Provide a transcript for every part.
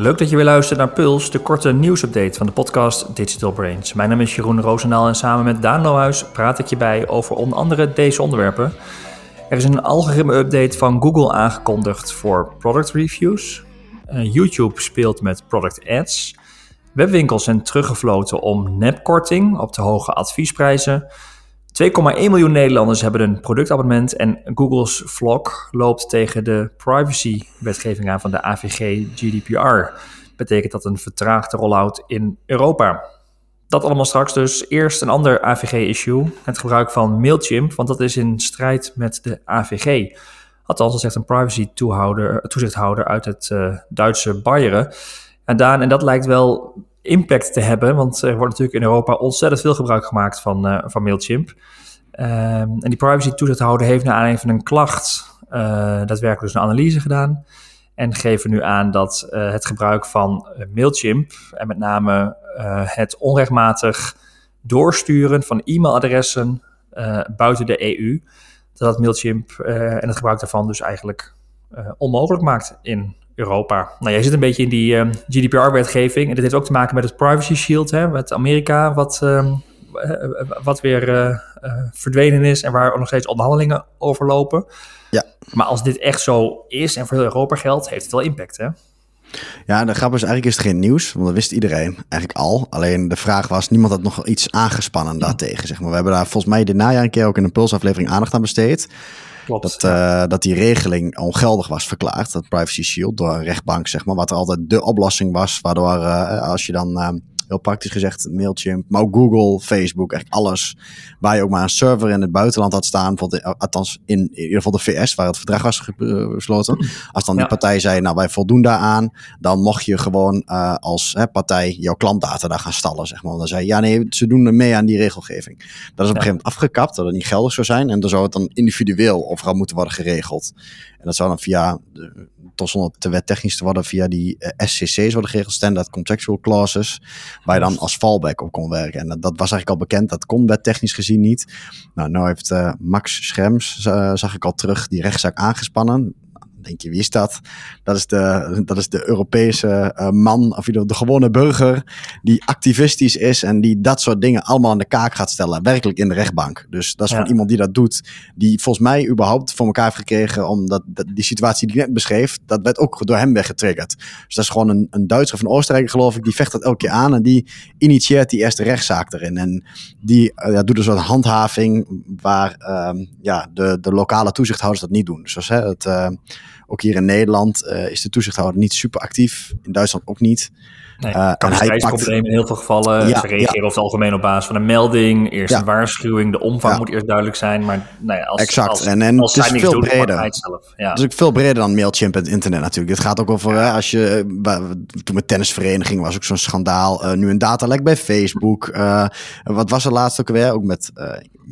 Leuk dat je weer luistert naar Puls, de korte nieuwsupdate van de podcast Digital Brains. Mijn naam is Jeroen Roosendaal en samen met Daan Lohuis praat ik je bij over onder andere deze onderwerpen. Er is een algoritme-update van Google aangekondigd voor product reviews. Uh, YouTube speelt met product ads. Webwinkels zijn teruggefloten om nepkorting op de hoge adviesprijzen. 2,1 miljoen Nederlanders hebben een productabonnement en Google's vlog loopt tegen de privacy-wetgeving aan van de AVG GDPR. Betekent dat een vertraagde rollout in Europa. Dat allemaal straks dus. Eerst een ander AVG-issue, het gebruik van Mailchimp, want dat is in strijd met de AVG. Althans, dat zegt een privacy-toezichthouder uit het uh, Duitse Bayern. En, Daan, en dat lijkt wel impact te hebben. Want er wordt natuurlijk in Europa ontzettend veel gebruik gemaakt van, uh, van Mailchimp. Um, en die privacy toezichthouder heeft naar aanleiding van een klacht uh, daadwerkelijk dus een analyse gedaan. En geven nu aan dat uh, het gebruik van Mailchimp en met name het onrechtmatig doorsturen van e-mailadressen buiten de EU, dat dat Mailchimp en het gebruik daarvan dus eigenlijk onmogelijk maakt in Europa. Nou, jij zit een beetje in die uh, ehm, GDPR-wetgeving. En dit heeft ook te maken met het Privacy Shield, hè, met Amerika, wat, uh, wat weer uh, verdwenen is en waar nog steeds onderhandelingen over lopen. Ja. Maar als dit echt zo is en voor heel Europa geldt, heeft het wel impact, hè? Ja, de grap is eigenlijk is het geen nieuws, want dat wist iedereen eigenlijk al. Alleen de vraag was, niemand had nog iets aangespannen daartegen. Zeg maar. We hebben daar volgens mij dit najaar een keer ook in een pulsaflevering aandacht aan besteed. Dat, uh, dat die regeling ongeldig was verklaard, dat Privacy Shield, door een rechtbank, zeg maar. Wat altijd de oplossing was, waardoor uh, als je dan... Heel praktisch gezegd Mailchimp, maar ook Google, Facebook, echt alles. Waar je ook maar een server in het buitenland had staan, althans in, in ieder geval de VS, waar het verdrag was gesloten. Mm. Als dan die partij zei, nou wij voldoen daaraan, dan mocht je gewoon uh, als hè, partij jouw klantdata daar gaan stallen, zeg maar. Dan zei je, ja nee, ze doen er mee aan die regelgeving. Dat is op een gegeven moment afgekapt, dat het niet geldig zou zijn. En dan zou het dan individueel overal moeten worden geregeld. En dat zou dan via de, tot zonder te wettechnisch te worden via die eh, SCC's worden geregeld, Standard Contractual Clauses, waar je dan als fallback op kon werken. En dat, dat was eigenlijk al bekend, dat kon wettechnisch gezien niet. Nou, nou heeft uh, Max Schrems, zag ik al terug, die rechtszaak aangespannen denk je, wie is dat? Dat is de, dat is de Europese uh, man, of de, de gewone burger, die activistisch is en die dat soort dingen allemaal aan de kaak gaat stellen, werkelijk in de rechtbank. Dus dat is ja. van iemand die dat doet, die volgens mij überhaupt voor elkaar heeft gekregen, omdat die situatie die ik net beschreef, dat werd ook door hem weggetriggerd. Dus dat is gewoon een, een Duitser of een Oostenrijker, geloof ik, die vecht dat elke keer aan en die initieert die eerste rechtszaak erin. En die uh, ja, doet een soort handhaving waar uh, ja, de, de lokale toezichthouders dat niet doen. Dus hè, het uh, ook hier in Nederland uh, is de toezichthouder niet super actief. In Duitsland ook niet. Nee, uh, en hij pakt... in heel veel gevallen. Ja, Ze reageren ja. over het algemeen op basis van een melding. Eerst ja. een waarschuwing. De omvang moet eerst duidelijk zijn. Maar nou ja, als, exact. Als, en, en als het is veel doen, breder. Het, ja. het is ook veel breder dan Mailchimp en het internet natuurlijk. Het gaat ook over hè, als je toen met tennisvereniging was ook zo'n schandaal. Uh, nu een datalek bij Facebook. Wat was er laatst ook weer? Ook met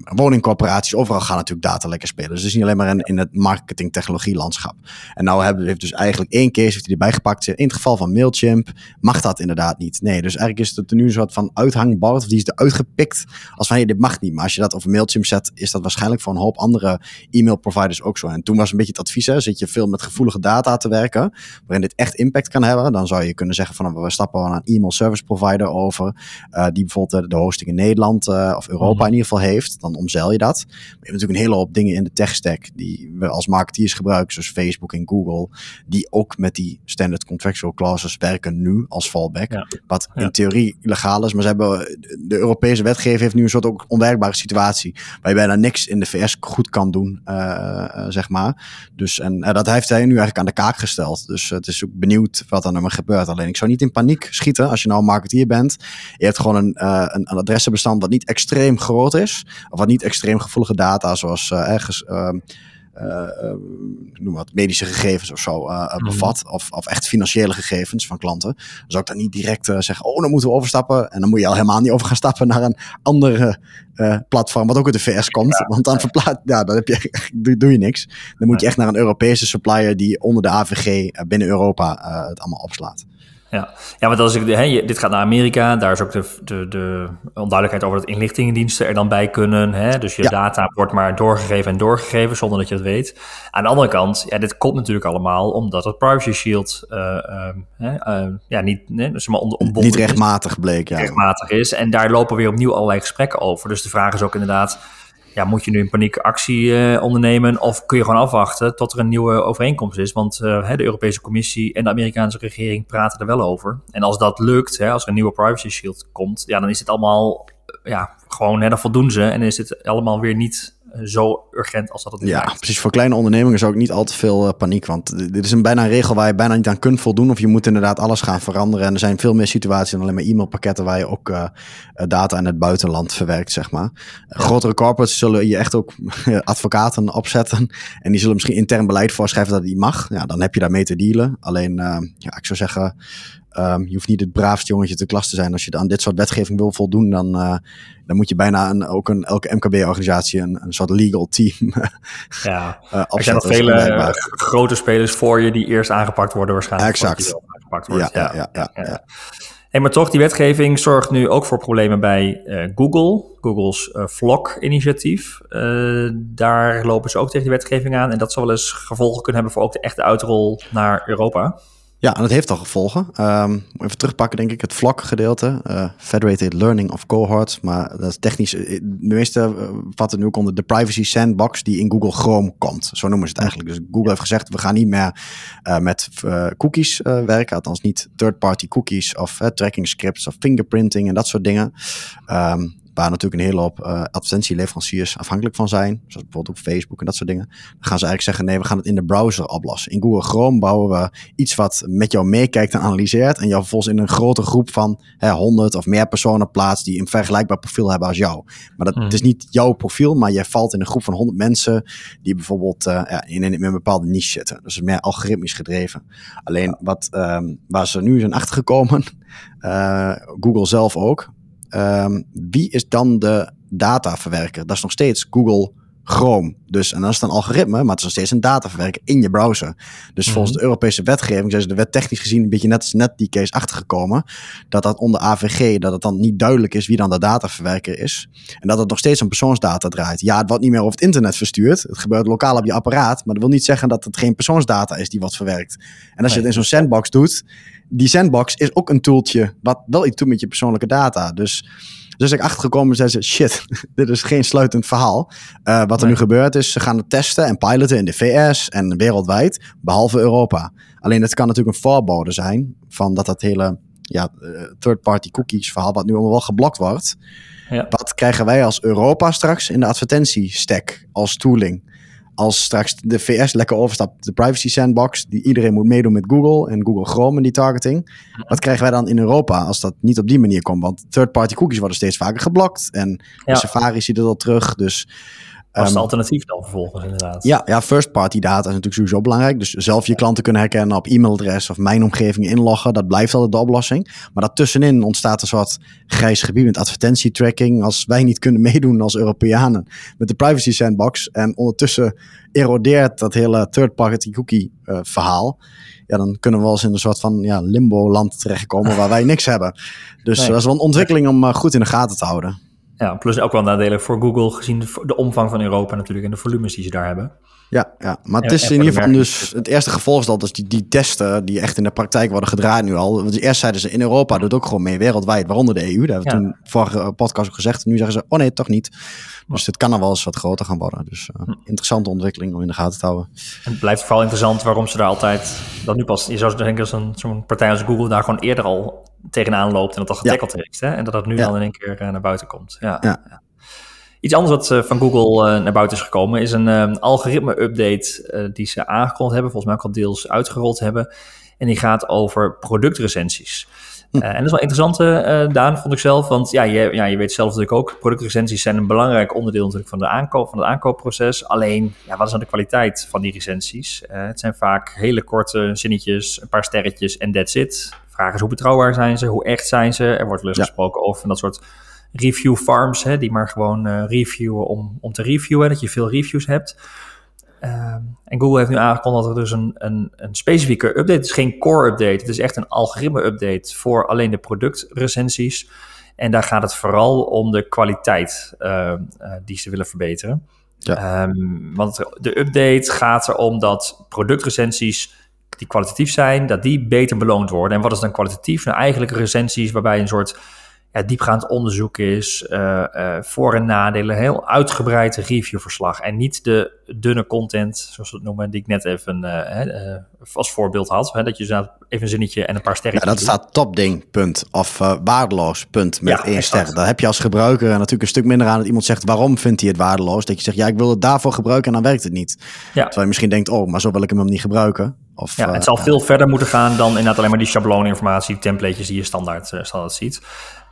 woningcorporaties. Overal gaan natuurlijk datalekken spelen. Dus het is niet alleen maar in, in het marketing technologie landschap. En nou hebben, heeft dus eigenlijk één case heeft hij erbij gepakt. In het geval van Mailchimp mag dat inderdaad niet. Nee, dus eigenlijk is het nu een soort van uithangbord. Of die is eruit gepikt als van, hey, dit mag niet. Maar als je dat over Mailchimp zet, is dat waarschijnlijk voor een hoop andere e-mail providers ook zo. En toen was een beetje het advies, hè, zit je veel met gevoelige data te werken, waarin dit echt impact kan hebben, dan zou je kunnen zeggen van, we stappen naar een e-mail service provider over, uh, die bijvoorbeeld de hosting in Nederland uh, of Europa mm. in ieder geval heeft. Dan omzeil je dat. Maar je hebt natuurlijk een hele hoop dingen in de tech stack die we als marketeers gebruiken, zoals Facebook en Google, die ook met die standard contractual clauses werken nu als fallback. Ja. Wat in theorie illegaal is, maar ze hebben, de Europese wetgeving heeft nu een soort ook onwerkbare situatie. Waar je bijna niks in de VS goed kan doen, uh, zeg maar. Dus en uh, dat heeft hij nu eigenlijk aan de kaak gesteld. Dus het is ook benieuwd wat er nou gebeurt. Alleen ik zou niet in paniek schieten als je nou een marketeer bent. Je hebt gewoon een, een, een adressenbestand dat niet extreem groot is. Of wat niet extreem gevoelige data, zoals ergens. Ehm, uh, noem wat, medische gegevens of zo uh, bevat. Mm. Of, of echt financiële gegevens van klanten. Dan zou ik dan niet direct uh, zeggen, oh, dan moeten we overstappen. En dan moet je al helemaal niet over gaan stappen naar een andere platform, wat ook uit de VS komt. Ja, Want dan verplaat, ja, dan heb je, doe, doe je niks. Dan moet je echt naar een Europese supplier die onder de AVG binnen Europa het allemaal opslaat. Ja, ja want als ik, hè, dit gaat naar Amerika, daar is ook de, de, de onduidelijkheid over dat inlichtingendiensten er dan bij kunnen. Hè? Dus je data wordt maar doorgegeven en doorgegeven zonder dat je het weet. Aan de andere kant, ja, dit komt natuurlijk allemaal omdat het Privacy Shield uh, uh, ja, niet, nee, dus maar on, niet rechtmatig bleek. Ja. Rechtmatig is. En daar lopen weer opnieuw allerlei gesprekken over. Dus de vraag is ook inderdaad ja, moet je nu in paniek actie uh, ondernemen of kun je gewoon afwachten tot er een nieuwe overeenkomst is? Want uh, de Europese Commissie en de Amerikaanse regering praten er wel over. En als dat lukt, hè, als er een nieuwe privacy shield komt, ja, dan is het allemaal ja, gewoon, hè, dan ze en is het allemaal weer niet zo urgent als dat het Ja, precies. Voor kleine ondernemingen is ook niet al te veel uh, paniek. Want dit is een bijna een regel waar je bijna niet aan kunt voldoen. Of je moet inderdaad alles gaan veranderen. En er zijn veel meer situaties dan alleen maar e-mailpakketten waar je ook uh, data in het buitenland verwerkt, zeg maar. Ja. Grotere corporates zullen je echt ook advocaten opzetten. En die zullen misschien intern beleid voorschrijven dat die mag. Ja, dan heb je daarmee te dealen. Alleen, uh, ja, ik zou zeggen, Um, je hoeft niet het braafste jongetje te klas te zijn. Als je aan dit soort wetgeving wil voldoen, dan, uh, dan moet je bijna een, ook een, elke MKB-organisatie een, een soort legal team ja. uh, Er zijn nog vele grote spelers voor je die eerst aangepakt worden waarschijnlijk. Exact. Aangepakt wordt. Ja, ja, ja. ja, ja. Maar toch, die wetgeving zorgt nu ook voor problemen bij Google. Google's Flock-initiatief. Uh, daar lopen ze ook tegen die wetgeving aan. En dat zal wel eens gevolgen kunnen hebben voor ook de echte uitrol naar Europa. Ja, en dat heeft al gevolgen. Um, even terugpakken, denk ik, het vlak-gedeelte. Uh, Federated Learning of Cohorts. Maar dat is technisch. De meeste uh, nu ook onder de Privacy Sandbox die in Google Chrome komt. Zo noemen ze het eigenlijk. Dus Google heeft gezegd: we gaan niet meer met cookies werken. Althans, niet third-party cookies of tracking scripts of fingerprinting en dat soort dingen. Um, waar natuurlijk een hele hoop uh, advertentieleveranciers afhankelijk van zijn. Zoals bijvoorbeeld ook Facebook en dat soort dingen. Dan gaan ze eigenlijk zeggen, nee, we gaan het in de browser oplossen. In Google Chrome bouwen we iets wat met jou meekijkt en analyseert. En jou vervolgens in een grote groep van hè, 100 of meer personen plaatst die een vergelijkbaar profiel hebben als jou. Maar dat het is niet jouw profiel, maar je valt in een groep van 100 mensen die bijvoorbeeld uh, ja, in, in, in, een bepaalde niche zitten. Dus meer algoritmisch gedreven. Alleen wat, um, waar ze nu zijn achtergekomen, uh, Google zelf ook, Um, wie is dan de dataverwerker? Dat is nog steeds Google Chrome. Dus, en dat is dan algoritme, maar het is nog steeds een dataverwerker in je browser. Dus mm-hmm. volgens de Europese wetgeving zijn ze de wet technisch gezien een beetje net, net die case achtergekomen. Dat dat onder AVG, dat het dan niet duidelijk is wie dan de dataverwerker is. En dat het nog steeds om persoonsdata draait. Ja, het wordt niet meer over het internet verstuurd. Het gebeurt lokaal op je apparaat. Maar dat wil niet zeggen dat het geen persoonsdata is die wordt verwerkt. En als je het in zo'n sandbox doet, die sandbox is ook een tooltje wat wel iets doet met je persoonlijke data. Dus, dus ik achtergekomen zei ze, shit, dit is geen sluitend verhaal. Uh, wat er nee. nu gebeurt is, ze gaan het testen en piloten in de VS en wereldwijd, behalve Europa. Alleen het kan natuurlijk een voorbode zijn van dat dat hele ja, uh, third-party cookies verhaal, wat nu allemaal wel geblokt wordt. Ja. Wat krijgen wij als Europa straks in de advertentiestack als tooling? als straks de VS lekker overstapt, de privacy sandbox, die iedereen moet meedoen met Google en Google Chrome en die targeting. Wat krijgen wij dan in Europa als dat niet op die manier komt? Want third-party cookies worden steeds vaker geblokt en ja. Safari ziet het al terug. Dus als het um, alternatief dan vervolgens inderdaad. Ja, ja first party data is natuurlijk sowieso belangrijk. Dus zelf je klanten kunnen herkennen op e-mailadres of mijn omgeving inloggen. Dat blijft altijd de oplossing. Maar daartussenin ontstaat een soort grijs gebied met advertentietracking. Als wij niet kunnen meedoen als Europeanen met de privacy sandbox. En ondertussen erodeert dat hele third party cookie uh, verhaal. Ja, dan kunnen we wel eens in een soort van ja, limbo land terechtkomen waar wij niks hebben. Dus nee. dat is wel een ontwikkeling om uh, goed in de gaten te houden. Ja, plus ook wel nadelen voor Google gezien de, de, omvang van Europa natuurlijk en de volumes die ze daar hebben. Ja, ja. maar het is in ieder geval dus het eerste gevolg is dat dus die, die testen die echt in de praktijk worden gedraaid nu al. Want eerst zeiden ze in Europa doet ook gewoon mee wereldwijd, waaronder de EU. Dat hebben we ja. toen vorige podcast ook gezegd. Nu zeggen ze, oh nee, toch niet. Dus het kan er wel eens wat groter gaan worden. Dus uh, interessante ontwikkeling om in de gaten te houden. En het blijft vooral interessant waarom ze daar altijd, dat nu pas, je zou denken dat zo'n partij als Google daar gewoon eerder al tegenaan loopt en dat al getackeld ja. heeft. Hè? En dat dat nu ja. dan in één keer uh, naar buiten komt. Ja, ja. Iets anders wat uh, van Google uh, naar buiten is gekomen is een uh, algoritme-update die ze aangekondigd hebben, volgens mij ook al deels uitgerold hebben. En die gaat over productrecensies. Hm. en dat is wel interessant, Daan, vond ik zelf. Want ja je, ja, je weet zelf natuurlijk ook, productrecensies zijn een belangrijk onderdeel natuurlijk van, de aankoop, van het aankoopproces. Alleen, ja, wat is dan de kwaliteit van die recensies? het zijn vaak hele korte zinnetjes, een paar sterretjes en that's it. Vraag is hoe betrouwbaar zijn ze, hoe echt zijn ze? Er wordt wel eens ja. gesproken over dat soort review farms, hè, die maar gewoon uh, reviewen om, om te reviewen, dat je veel reviews hebt. Ehm, en Google heeft nu aangekondigd dat er dus een, een, een specifieke update, het is geen core update, het is echt een algoritme update voor alleen de productrecensies. En daar gaat het vooral om de kwaliteit ehm, eh, die ze willen verbeteren. Ja. Ehm, want de update gaat erom dat productrecensies die kwalitatief zijn, dat die beter beloond worden. En wat is dan kwalitatief? Nou, eigenlijk recensies waarbij een soort ja, diepgaand onderzoek is, uh, uh, voor- en nadelen, heel uitgebreid reviewverslag. En niet de dunne content, zoals we het noemen, die ik net even uh, als voorbeeld had. Hè, dat je even een zinnetje en een paar sterren. Ja, dat staat topding, punt. Of waardeloos, punt, met één ster. Daar heb je als gebruiker natuurlijk een stuk minder aan dat iemand zegt, waarom vindt hij het waardeloos? Dat je zegt, ja, ik wil het daarvoor gebruiken en dan werkt het niet. Ja. Terwijl je misschien denkt, oh, maar zo wil ik hem niet gebruiken. Of, ja, het zal veel verder moeten gaan dan inderdaad alleen maar die schabloninformatie, templates die je standaard, standaard ziet.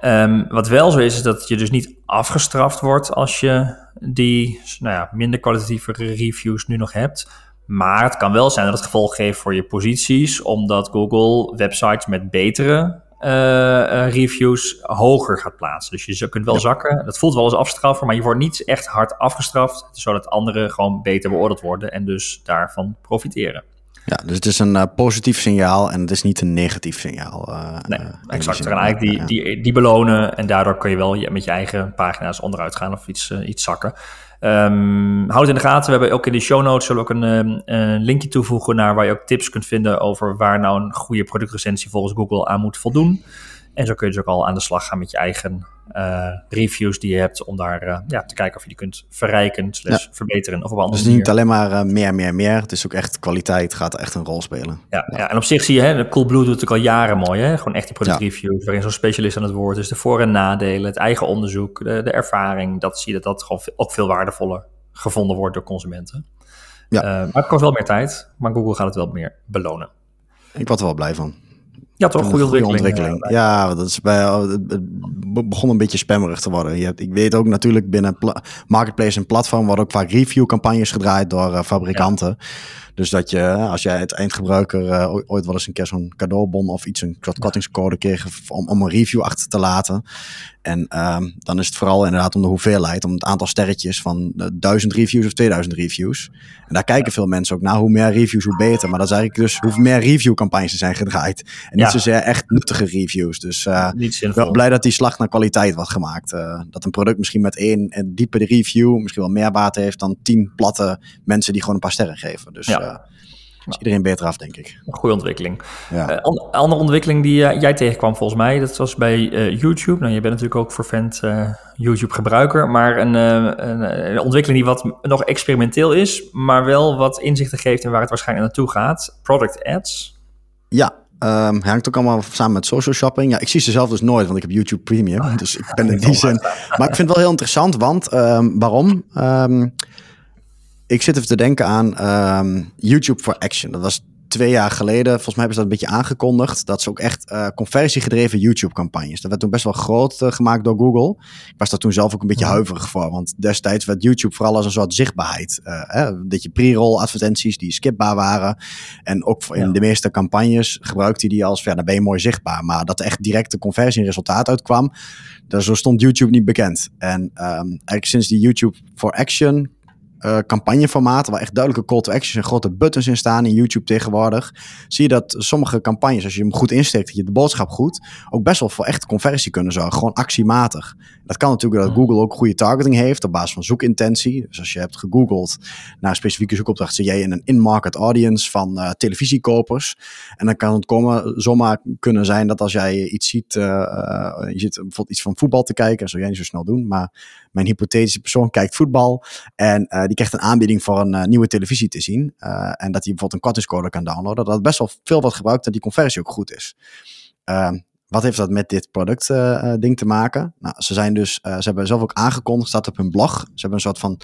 Um, wat wel zo is, is dat je dus niet afgestraft wordt als je die nou ja, minder kwalitatieve reviews nu nog hebt. Maar het kan wel zijn dat het gevolg geeft voor je posities, omdat Google websites met betere uh, reviews hoger gaat plaatsen. Dus je kunt wel zakken. Dat voelt wel als afstraffen, maar je wordt niet echt hard afgestraft, zodat anderen gewoon beter beoordeeld worden en dus daarvan profiteren. Ja, dus het is een uh, positief signaal en het is niet een negatief signaal. Uh, nee, uh, exact. Gaan eigenlijk die, die, die belonen en daardoor kun je wel met je eigen pagina's onderuit gaan of iets, iets zakken. Um, houd het in de gaten. We hebben ook in de show notes zullen ook een, um, een, linkje toevoegen naar waar je ook tips kunt vinden over waar nou een goede productrecensie volgens Google aan moet voldoen. En zo kun je dus ook al aan de slag gaan met je eigen uh, reviews die je hebt om daar uh, ja, te kijken of je die kunt verrijken, slash ja. verbeteren of op andere Dus niet alleen maar uh, meer, meer, meer. Het is ook echt kwaliteit gaat echt een rol spelen. Ja, ja. ja. en op zich zie je, hè, Coolblue doet het ook al jaren mooi. Hè? Gewoon echt die productreviews waarin zo'n specialist aan het woord is. De voor- en nadelen, het eigen onderzoek, de, de ervaring. Dat zie je dat dat gewoon ook veel waardevoller gevonden wordt door consumenten. Ja. maar het kost wel meer tijd, maar Google gaat het wel meer belonen. Ik word er wel blij van. Ja, toch? Goede ontwikkeling. ontwikkeling. Ja, dat is bij, het begon een beetje spammerig te worden. Je hebt, ik weet ook natuurlijk binnen marketplace en platform worden ook vaak reviewcampagnes gedraaid door uh, fabrikanten. Dus dat je, als jij het eindgebruiker uh, ooit wel eens een keer zo'n cadeaubon of iets, een kortingscode kreeg om, om een review achter te laten. En um, dan is het vooral inderdaad om de hoeveelheid, om het aantal sterretjes van uh, 1000 reviews of 2000 reviews. En daar kijken veel mensen ook naar. Hoe meer reviews, hoe beter. Maar dat is eigenlijk dus hoe meer reviewcampagnes er zijn gedraaid. En niet zozeer echt nuttige reviews. Dus uh, wel blij dat die slag naar kwaliteit wordt gemaakt. Uh, dat een product misschien met één en diepe review misschien wel meer baat heeft dan tien platte mensen die gewoon een paar sterren geven. Dus ja. Is iedereen beter af, denk ik. Goede ontwikkeling. Ja. Uh, an andere ontwikkeling die uh, jij tegenkwam volgens mij, dat was bij uh, YouTube. Nou, je bent natuurlijk ook vervent YouTube-gebruiker, maar een, een, een, ontwikkeling die wat nog experimenteel is, maar wel wat inzichten geeft in waar het waarschijnlijk naartoe gaat. Product ads. Ja, Um, hangt ook allemaal samen met social shopping. Ja, ik zie ze zelf dus nooit, want ik heb YouTube Premium. Oh, dus ik ben in die zin. Maar ik vind het wel heel interessant, want um, waarom? Um, ik zit even te denken aan um, YouTube for Action. Dat was twee jaar geleden. Volgens mij hebben ze dat een beetje aangekondigd. Dat ze ook echt uh, conversiegedreven YouTube-campagnes. Dat werd toen best wel groot uh, gemaakt door Google. Ik was daar toen zelf ook een beetje huiverig voor. Want destijds werd YouTube vooral als een soort zichtbaarheid. Uh, hè, dat je pre-roll advertenties die skipbaar waren. En ook in ja. de meeste campagnes gebruikte die als, ja, dan ben je mooi zichtbaar. Maar dat echt direct de conversie en resultaat uitkwam. Daar zo stond YouTube niet bekend. En um, eigenlijk sinds die YouTube for Action uh, campagneformaten waar echt duidelijke call to actions en grote buttons in staan in YouTube tegenwoordig, zie je dat sommige campagnes, als je hem goed insteekt, dat je de boodschap goed, ook best wel voor echt conversie kunnen zorgen. Gewoon actiematig. Dat kan natuurlijk dat Google ook goede targeting heeft op basis van zoekintentie. Dus als je hebt gegoogeld naar een specifieke zoekopdracht, zit jij in een in-market audience van uh, televisiekopers. En dan kan het komen, zomaar kunnen zijn dat als jij iets ziet, uh, je zit bijvoorbeeld iets van voetbal te kijken, dat zou jij niet zo snel doen, maar mijn hypothetische persoon kijkt voetbal en die krijgt een aanbieding voor een uh, nieuwe televisie te zien. Uh, en dat hij bijvoorbeeld een kortingscode kan downloaden. Dat best wel veel wordt gebruikt en die conversie ook goed is. wat heeft dat met dit product ding te maken? Nou, ze zijn dus, ze hebben zelf ook aangekondigd, staat op hun blog. Ze hebben een soort van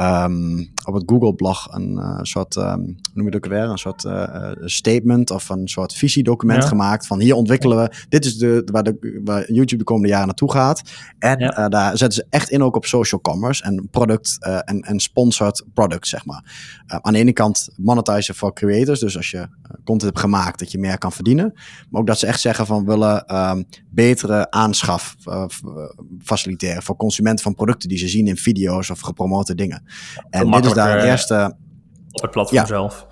um, op het Google-blog een uh, soort, um, noem je het ook weer, een soort uh, statement of een soort visiedocument ja. gemaakt van hier ontwikkelen we, dit is de, waar, de, waar YouTube de komende jaren naartoe gaat. En ja. uh, daar zetten ze echt in ook op social commerce en product en, en sponsored product, zeg maar. aan de ene kant monetizen voor creators, dus als je content hebt gemaakt, dat je meer kan verdienen. Maar ook dat ze echt zeggen van willen um, betere aanschaf faciliteren voor consumenten van producten die ze zien in video's of gepromote dingen. En dit is daar een eerste, op het platform zelf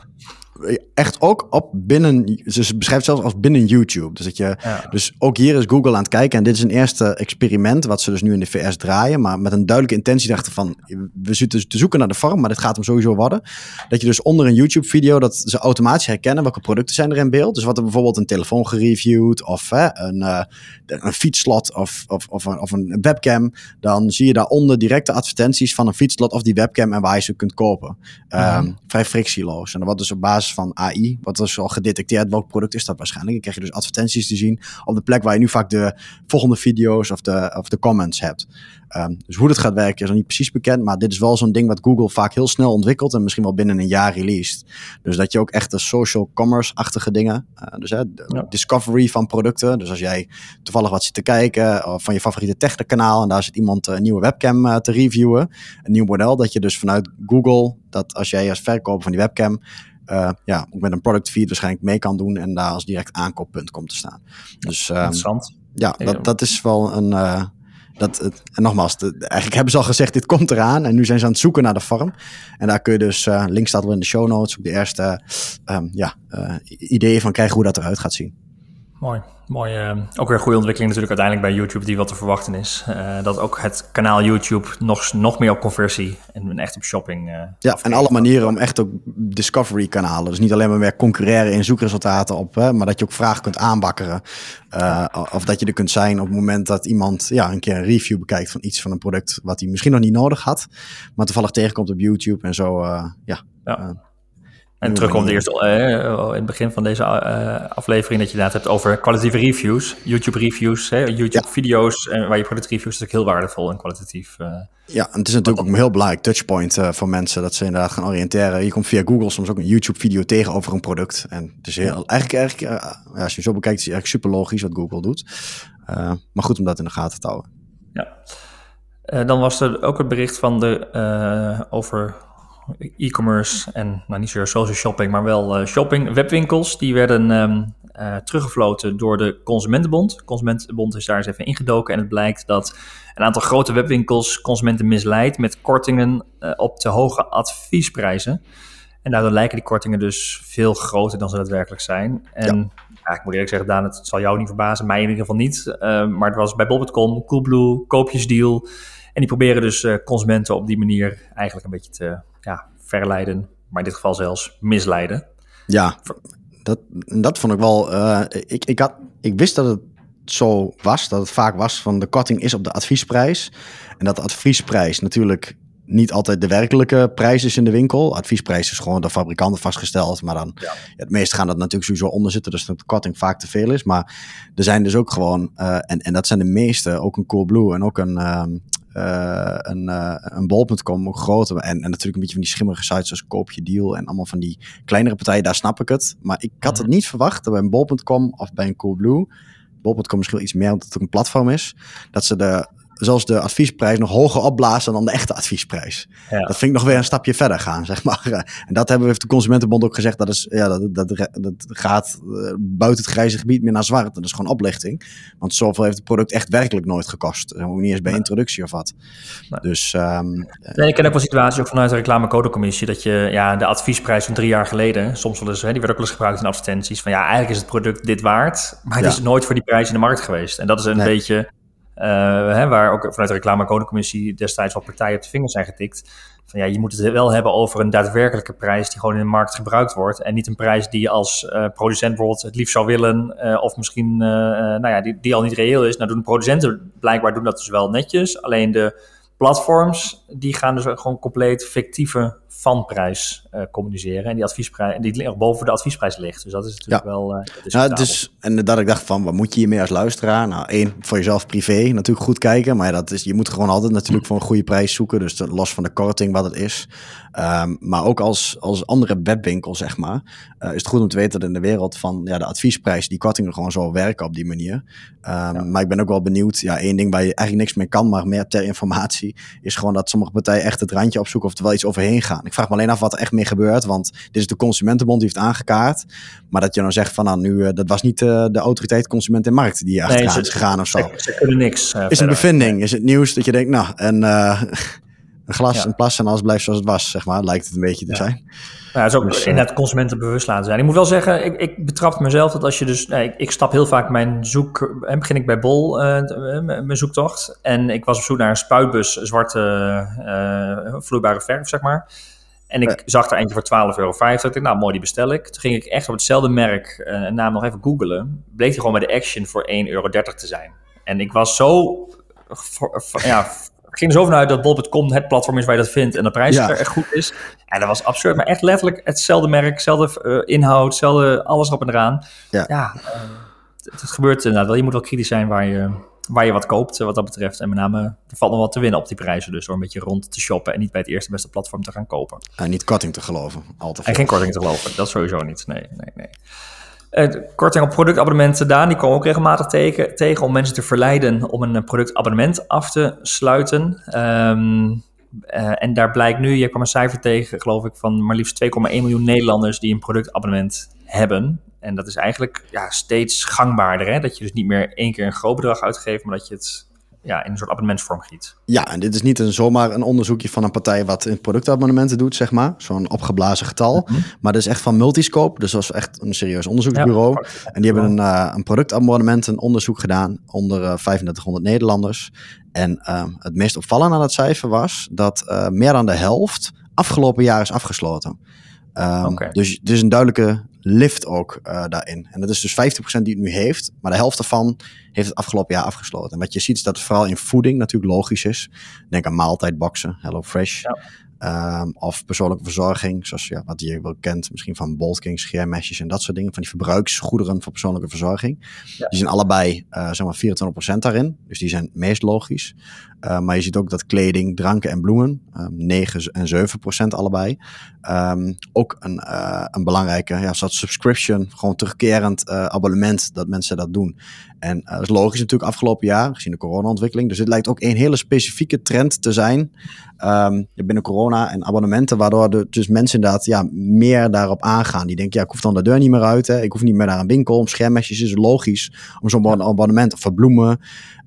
echt ook op binnen, ze beschrijft zelfs als binnen YouTube. Dus, dat je, dus ook hier is Google aan het kijken. En dit is een eerste experiment, wat ze dus nu in de VS draaien. Maar met een duidelijke intentie dachten van, we zitten dus te zoeken naar de vorm, maar dit gaat hem sowieso worden. Dat je dus onder een YouTube-video, dat ze automatisch herkennen welke producten zijn er in beeld. Dus wat er bijvoorbeeld een telefoon gereviewd, of hè, een, uh, een fietsslot, of, of, of, een, of een webcam. Dan zie je daaronder directe advertenties van een fietsslot of die webcam en waar je ze kunt kopen. Ehm, vrij frictieloos. En dat wordt dus op basis van AI, wat is al gedetecteerd, welk product is dat waarschijnlijk. Dan krijg je dus advertenties te zien op de plek waar je nu vaak de volgende video's of de, of de comments hebt. Um, dus hoe dat gaat werken is nog niet precies bekend, maar dit is wel zo'n ding wat Google vaak heel snel ontwikkelt en misschien wel binnen een jaar released. Dus dat je ook echt de social commerce-achtige dingen, uh, dus hè, discovery van producten. Dus als jij toevallig wat zit te kijken of van je favoriete technikkanaal en daar zit iemand een nieuwe webcam uh, te reviewen, een nieuw model, dat je dus vanuit Google, dat als jij als verkoper van die webcam uh, ja, ook met een product feed waarschijnlijk mee kan doen en daar als direct aankooppunt komt te staan. Dus um, interessant. Ja, dat, dat is wel een. Uh, dat, en nogmaals, de, eigenlijk hebben ze al gezegd, dit komt eraan. En nu zijn ze aan het zoeken naar de vorm. En daar kun je dus, uh, link staat wel in de show notes, op de eerste um, ja, ideeën van krijgen hoe dat eruit gaat zien. Mooi. Mooi, uh, ook weer goede ontwikkeling natuurlijk uiteindelijk bij YouTube die wat te verwachten is. Uh, dat ook het kanaal YouTube nog, nog meer op conversie en echt op shopping. Uh, ja, en alle manieren om echt ook discovery kanalen. Dus niet alleen maar weer concurreren in zoekresultaten op, hè, maar dat je ook vragen kunt aanbakkeren. of dat je er kunt zijn op het moment dat iemand ja, een keer een review bekijkt van iets van een product wat hij misschien nog niet nodig had, maar toevallig tegenkomt op YouTube en zo, ja. ja en terug op de eerste, uh, in het begin van deze uh, aflevering, dat je inderdaad hebt over kwalitatieve reviews, YouTube reviews, hè, YouTube video's, en waar je product reviews, is ook heel waardevol en kwalitatief. Uh, ja, en het is natuurlijk ook een heel belangrijk touchpoint voor mensen, dat ze inderdaad gaan oriënteren. Je komt via Google soms ook een YouTube video tegen over een product. En het is heel, eigenlijk, eigenlijk ja, als je zo bekijkt, is het eigenlijk super logisch wat Google doet. maar goed om dat in de gaten te houden. Ja. dan was er ook het bericht van de, over e-commerce en nou, niet zozeer social shopping, maar wel uh, shopping. Webwinkels die werden um, uh, teruggefloten door de Consumentenbond. De Consumentenbond is daar eens even ingedoken en het blijkt dat een aantal grote webwinkels consumenten misleidt met kortingen uh, op te hoge adviesprijzen. En daardoor lijken die kortingen dus veel groter dan ze daadwerkelijk zijn. En ja. ik moet eerlijk zeggen, Daan, het zal jou niet verbazen, mij in ieder geval niet. maar het was bij Bob.com, Coolblue, Koopjesdeal. En die proberen dus consumenten op die manier eigenlijk een beetje te ja, verleiden, maar in dit geval zelfs misleiden. Ja, dat, dat vond ik wel. Uh, ik, ik, had, ik wist dat het zo was, dat het vaak was van de korting is op de adviesprijs. En dat de adviesprijs natuurlijk niet altijd de werkelijke prijs is in de winkel. Adviesprijs is gewoon de fabrikanten vastgesteld. Maar dan, ja. het meeste gaan dat natuurlijk sowieso onder zitten. Dus dat de korting vaak te veel is. Maar er zijn dus ook gewoon, uh, en, en dat zijn de meeste, ook een Coolblue en ook een, um, uh, een, uh, een bol.com, ook grote. En, en natuurlijk een beetje van die schimmige sites zoals Koopje Deal en allemaal van die kleinere partijen, daar snap ik het. Maar ik had het mhm. niet verwacht dat bij een bol.com of bij een Coolblue, bol.com misschien wel iets meer omdat het ook een platform is, dat ze de zelfs de adviesprijs nog hoger opblazen dan de echte adviesprijs. Ja. Dat vind ik nog weer een stapje verder gaan, zeg maar. En dat hebben we de Consumentenbond ook gezegd. Dat, is, ja, dat, dat, dat gaat eh, buiten het grijze gebied meer naar zwart. Dat is gewoon oplichting. Want zoveel heeft het product echt werkelijk nooit gekost. Ook niet eens bij introductie of wat. Dus, um, nee, ik ken ook wel situatie ook vanuit de reclamecodecommissie. Dat je ja, de adviesprijs van drie jaar geleden, soms wel eens, hè, die werd ook wel eens gebruikt in advertenties. Van ja, eigenlijk is het product dit waard. Maar het is nooit voor die prijs in de markt geweest. En dat is een beetje hè, waar ook vanuit de reclamecodecommissie destijds al partijen op de vingers zijn getikt. Van ja, je moet het wel hebben over een daadwerkelijke prijs die gewoon in de markt gebruikt wordt. En niet een prijs die je als uh, producent bijvoorbeeld het liefst zou willen. Uh, of misschien, nou ja, die, die al niet reëel is. Nou doen de producenten blijkbaar doen dat dus wel netjes. Alleen de platforms, die gaan dus gewoon compleet fictieve vanprijs uh, communiceren. En die adviesprijs, die ligt boven de adviesprijs ligt. Dus dat is natuurlijk wel. Uh, ja, dus, en dat ik dacht van, wat moet je hiermee als luisteraar? Nou, één, voor jezelf privé natuurlijk goed kijken. Maar dat is, je moet gewoon altijd natuurlijk voor een goede prijs zoeken. Dus los van de korting wat het is. Um, maar ook als, als andere webwinkel, zeg maar, uh, is het goed om te weten dat in de wereld van ja, de adviesprijs, die kortingen gewoon zo werken op die manier. Um, ja. Maar ik ben ook wel benieuwd, ja, één ding waar je eigenlijk niks meer kan, maar meer ter informatie, is gewoon dat sommige partijen echt het randje opzoeken of er wel iets overheen gaan. Ik vraag me alleen af wat er echt mee gebeurt, want dit is de Consumentenbond die heeft aangekaart. Maar dat je nou zegt van, nou nu, uh, dat was niet uh, de autoriteit Consument en Markt die achteraan nee, is gegaan of zo. Ze, ze kunnen niks. is een bevinding, is het nieuws dat je denkt, nou, en Een glas, een plas en alles blijft zoals het was, zeg maar, lijkt het een beetje te zijn. Ja, dat is ook dus, inderdaad consumenten bewust laten zijn. Ik moet wel zeggen, ik, ik betrap mezelf dat als je dus... Ik, ik, stap heel vaak mijn zoek... En begin ik bij Bol, uh, mijn zoektocht. En ik was op zoek naar een spuitbus, zwarte uh, vloeibare verf, zeg maar. En ik zag er eentje voor 12,50 euro. Ik dacht, nou mooi, die bestel ik. Toen ging ik echt op hetzelfde merk uh, naam nog even googlen. Bleek die gewoon bij de Action voor 1,30 euro te zijn. En ik was zo... ja, ik ging er zo vanuit dat Bob.com het platform is waar je dat vindt en de prijs er echt goed is. En dat was absurd, maar echt letterlijk hetzelfde merk, hetzelfde uh, inhoud, hetzelfde alles op en eraan. Ja, ja uh, het, het, gebeurt inderdaad wel. Je moet wel kritisch zijn waar je, waar je wat koopt wat dat betreft. En met name, er valt nog wat te winnen op die prijzen dus door een beetje rond te shoppen en niet bij het eerste beste platform te gaan kopen. En niet korting te geloven, al te veel. En geen korting te geloven, dat sowieso niet. Nee, nee, nee. Uh, korting op productabonnementen, Daan, die komen ook regelmatig tegen, tegen om mensen te verleiden om een productabonnement af te sluiten. Um, uh, en daar blijkt nu, je kwam een cijfer tegen, geloof ik, van maar liefst 2,1 miljoen Nederlanders die een productabonnement hebben. En dat is eigenlijk ja, steeds gangbaarder, hè? dat je dus niet meer één keer een groot bedrag uitgeeft, maar dat je het ja, in een soort abonnementsvorm giet. Ja, en dit is niet een, zomaar een onderzoekje van een partij wat in productabonnementen doet, zeg maar. Zo'n opgeblazen getal. Mhm. Maar dat is echt van Multiscope. Dus dat is echt een serieus onderzoeksbureau. en die hebben een, uh, een productabonnement, een onderzoek gedaan onder uh, 3500 Nederlanders. En uh, het meest opvallende aan het cijfer was dat uh, meer dan de helft afgelopen jaar is afgesloten. Um, okay. Dus is een duidelijke lift ook uh, daarin. En dat is dus 50% die het nu heeft, maar de helft daarvan heeft het afgelopen jaar afgesloten. En wat je ziet is dat vooral in voeding natuurlijk logisch is. Denk aan maaltijdboxen, Hello Fresh. Ja. Um, of persoonlijke verzorging, zoals ja, wat je wel kent, misschien van Bolt King, scheermesjes en dat soort dingen. Van die verbruiksgoederen voor persoonlijke verzorging. Ja. Die zijn allebei uh, zeg maar 24% daarin. Dus die zijn meest logisch. Uh, maar je ziet ook dat kleding, dranken en bloemen, um, 9 en 7 procent allebei. Um, ook een, uh, een belangrijke, ja, soort subscription, gewoon terugkerend abonnement dat mensen dat doen. En dat is logisch natuurlijk afgelopen jaar, gezien de corona-ontwikkeling. Dus dit lijkt ook een hele specifieke trend te zijn binnen corona en abonnementen, waardoor dus mensen inderdaad ja, meer daarop aangaan. Die denken, ja, ik hoef dan de deur niet meer uit, hè. ik hoef niet meer naar een winkel, om schermmesjes is logisch om zo'n abonnement of voor bloemen.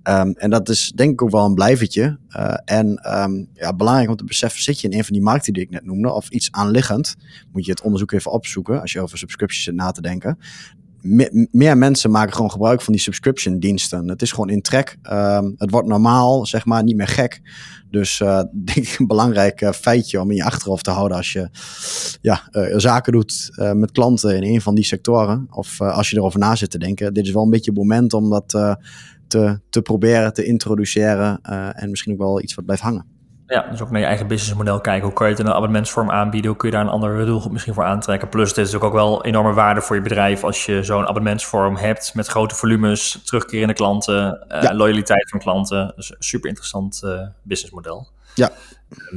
Um, en dat is denk ik ook wel een blijvertje. Uh, en um, ja, belangrijk om te beseffen, zit je in een van die markten die ik net noemde, of iets aanliggend, moet je het onderzoek even opzoeken als je over subscriptions zit na te denken. Me meer mensen maken gewoon gebruik van die subscription diensten. Het is gewoon in trek. Um, het wordt normaal, zeg maar, niet meer gek. Dus uh, denk ik een belangrijk uh, feitje om in je achterhoofd te houden als je ja, uh, zaken doet met klanten in een van die sectoren. Of als je erover na zit te denken. Dit is wel een beetje het moment om dat te, te proberen te introduceren en misschien ook wel iets wat blijft hangen. Ja, dus ook naar je eigen businessmodel kijken. Hoe kan je het in een abonnementsvorm aanbieden? Hoe kun je daar een andere doelgroep misschien voor aantrekken? Plus, dit is ook wel enorme waarde voor je bedrijf als je zo'n abonnementsvorm hebt met grote volumes, terugkerende klanten, uh, ja. loyaliteit van klanten. Dus super interessant uh, businessmodel. Ja.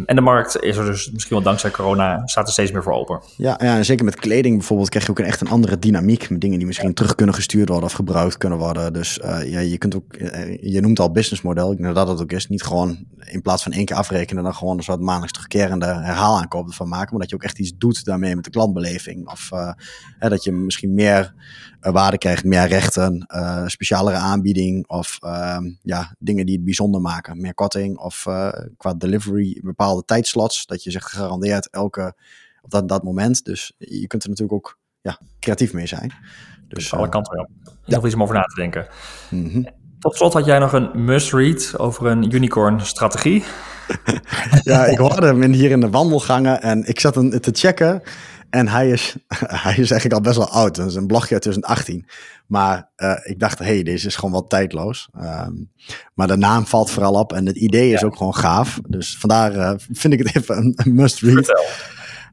En de markt is er dus misschien wel dankzij corona, staat er steeds meer voor open. Ja, ja en zeker met kleding bijvoorbeeld krijg je ook een echt een andere dynamiek. Met dingen die misschien terug kunnen gestuurd worden of gebruikt kunnen worden. Dus uh, ja, je kunt ook, uh, je noemt al businessmodel. Ik denk dat dat ook is. Niet gewoon in plaats van één keer afrekenen, dan gewoon een soort maandelijks terugkerende herhaalaankoop ervan maken. Maar dat je ook echt iets doet daarmee met de klantbeleving. Of uh, hè, dat je misschien meer waarde krijgt, meer rechten, specialere aanbieding. Of ehm, ja, dingen die het bijzonder maken. Meer korting of qua delivery bepaalde tijdslots. Dat je zegt gegarandeerd elke op dat, dat moment. Dus je kunt er natuurlijk ook ja, creatief mee zijn. Dus alle kanten op. Heel veel iets om over na te denken. Mm -hmm. Tot slot had jij nog een must-read over een unicorn-strategie. ja, ik hoorde hem hier in de wandelgangen en ik zat hem te checken. En hij is, hij is eigenlijk al best wel oud. Dat is een blogje uit 2018. Maar uh, ik dacht, hey, deze is gewoon wat tijdloos. Um, maar de naam valt vooral op en het idee is ja. ook gewoon gaaf. Dus vandaar uh, vind ik het even een, een must read. Vertel.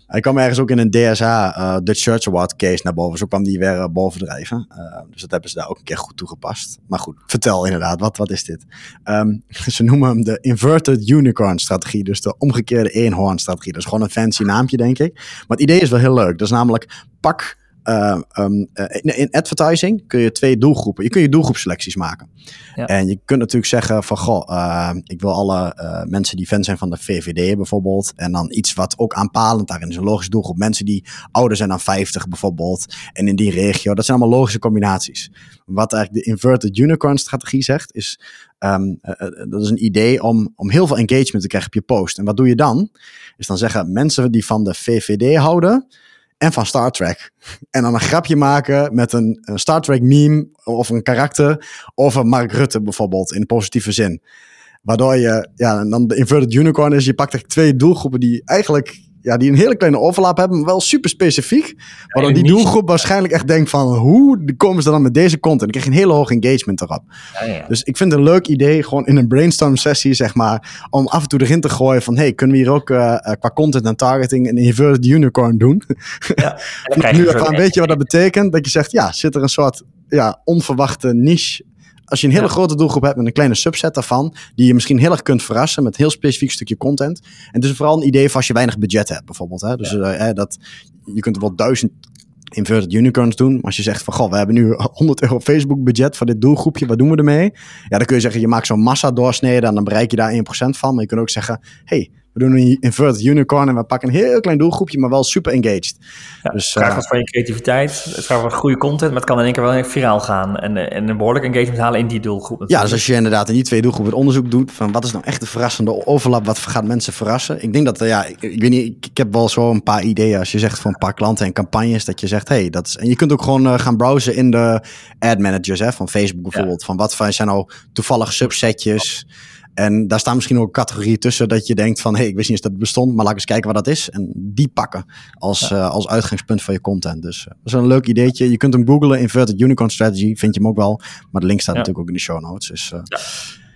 Hij kwam ergens ook in een DSA, uh, Dutch Search Award case naar boven. Zo kwam die weer uh, bovendrijven. Uh, dus dat hebben ze daar ook een keer goed toegepast. Maar goed, vertel inderdaad, wat, wat is dit? Um, ze noemen hem de Inverted Unicorn strategie. Dus de omgekeerde eenhoorn strategie. Dat is gewoon een fancy naampje, denk ik. Maar het idee is wel heel leuk. Dat is namelijk pak uh, um, in, in, advertising kun je twee doelgroepen. Je kunt je doelgroepselecties maken. Ja. En je kunt natuurlijk zeggen van goh, uh, ik wil alle uh, mensen die fan zijn van de VVD bijvoorbeeld. En dan iets wat ook aanpalend daarin is. Een logische doelgroep. Mensen die ouder zijn dan 50 bijvoorbeeld. En in die regio. Dat zijn allemaal logische combinaties. Wat eigenlijk de inverted unicorn strategie zegt, is Ehm, dat is een idee om, om heel veel engagement te krijgen op je post. En wat doe je dan? Is dan zeggen mensen die van de VVD houden en van Star Trek. En dan een grapje maken met een, een Star Trek meme of een karakter over Mark Rutte bijvoorbeeld in positieve zin. Waardoor je, ja, dan de inverted unicorn is, je pakt echt twee doelgroepen die eigenlijk ja, die een hele kleine overlap hebben, maar wel super specifiek. Waardoor die doelgroep waarschijnlijk echt denkt van, hoe komen ze dan met deze content? Dan krijg je een hele hoge engagement erop. Ja, ja. Dus ik vind het een leuk idee, gewoon in een brainstorm sessie, zeg maar, om af en toe erin te gooien van, hey, kunnen we hier ook uh, qua content en targeting een inverted unicorn doen? Ja, nu ervan, weet je wat dat betekent? Dat je zegt, ja, zit er een soort ja, onverwachte niche als je een hele grote doelgroep hebt met een kleine subset daarvan, die je misschien heel erg kunt verrassen met een heel specifiek stukje content. En het is vooral een idee als je weinig budget hebt, bijvoorbeeld. Hè? Dus uh, dat, je kunt er wel duizend inverted unicorns doen. Maar als je zegt van, goh, we hebben nu 100 euro Facebook budget voor dit doelgroepje, wat doen we ermee? Ja, dan kun je zeggen, je maakt zo'n massa doorsnede en dan bereik je daar 1% van. Maar je kunt ook zeggen, hey, we doen een inverted unicorn en we pakken een heel klein doelgroepje, maar wel super engaged. Ja, dus, het vraagt uh, wat van je creativiteit, het vraagt wat goede content, maar het kan in één keer wel viraal gaan en, eh, en een behoorlijk engagement halen in die doelgroep. Ja, dus als je inderdaad in die twee doelgroepen het onderzoek doet van wat is nou echt de verrassende overlap, wat gaat mensen verrassen? Ik denk dat, ja, ik, ik weet niet, ik, heb wel zo een paar ideeën als je zegt van een paar klanten en campagnes, dat je zegt, hey, dat is, en je kunt ook gewoon uh, gaan browsen in de ad managers hè, van Facebook bijvoorbeeld, van wat zijn nou toevallig subsetjes. En daar staan misschien ook categorieën tussen dat je denkt van... hé, hey, ik wist niet eens dat het bestond, maar laat eens kijken wat dat is. En die pakken als, uh, als uitgangspunt van je content. Dus uh, dat is een leuk ideetje. Je kunt hem googlen, Inverted Unicorn Strategy, vind je hem ook wel. Maar de link staat natuurlijk ook in de show notes. Dus uh, ja.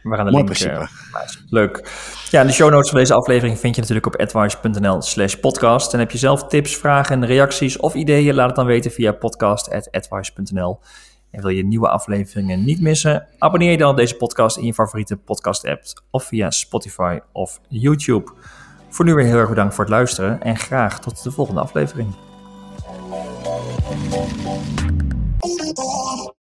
We gaan de link, principe. leuk. Ja, de show notes van deze aflevering vind je natuurlijk op advice.nl slash podcast. En heb je zelf tips, vragen, reacties of ideeën? Laat het dan weten via podcast.advice.nl. En wil je nieuwe afleveringen niet missen? Abonneer je dan op deze podcast in je favoriete podcast-app of via Spotify of YouTube. Voor nu weer heel erg bedankt voor het luisteren en graag tot de volgende aflevering.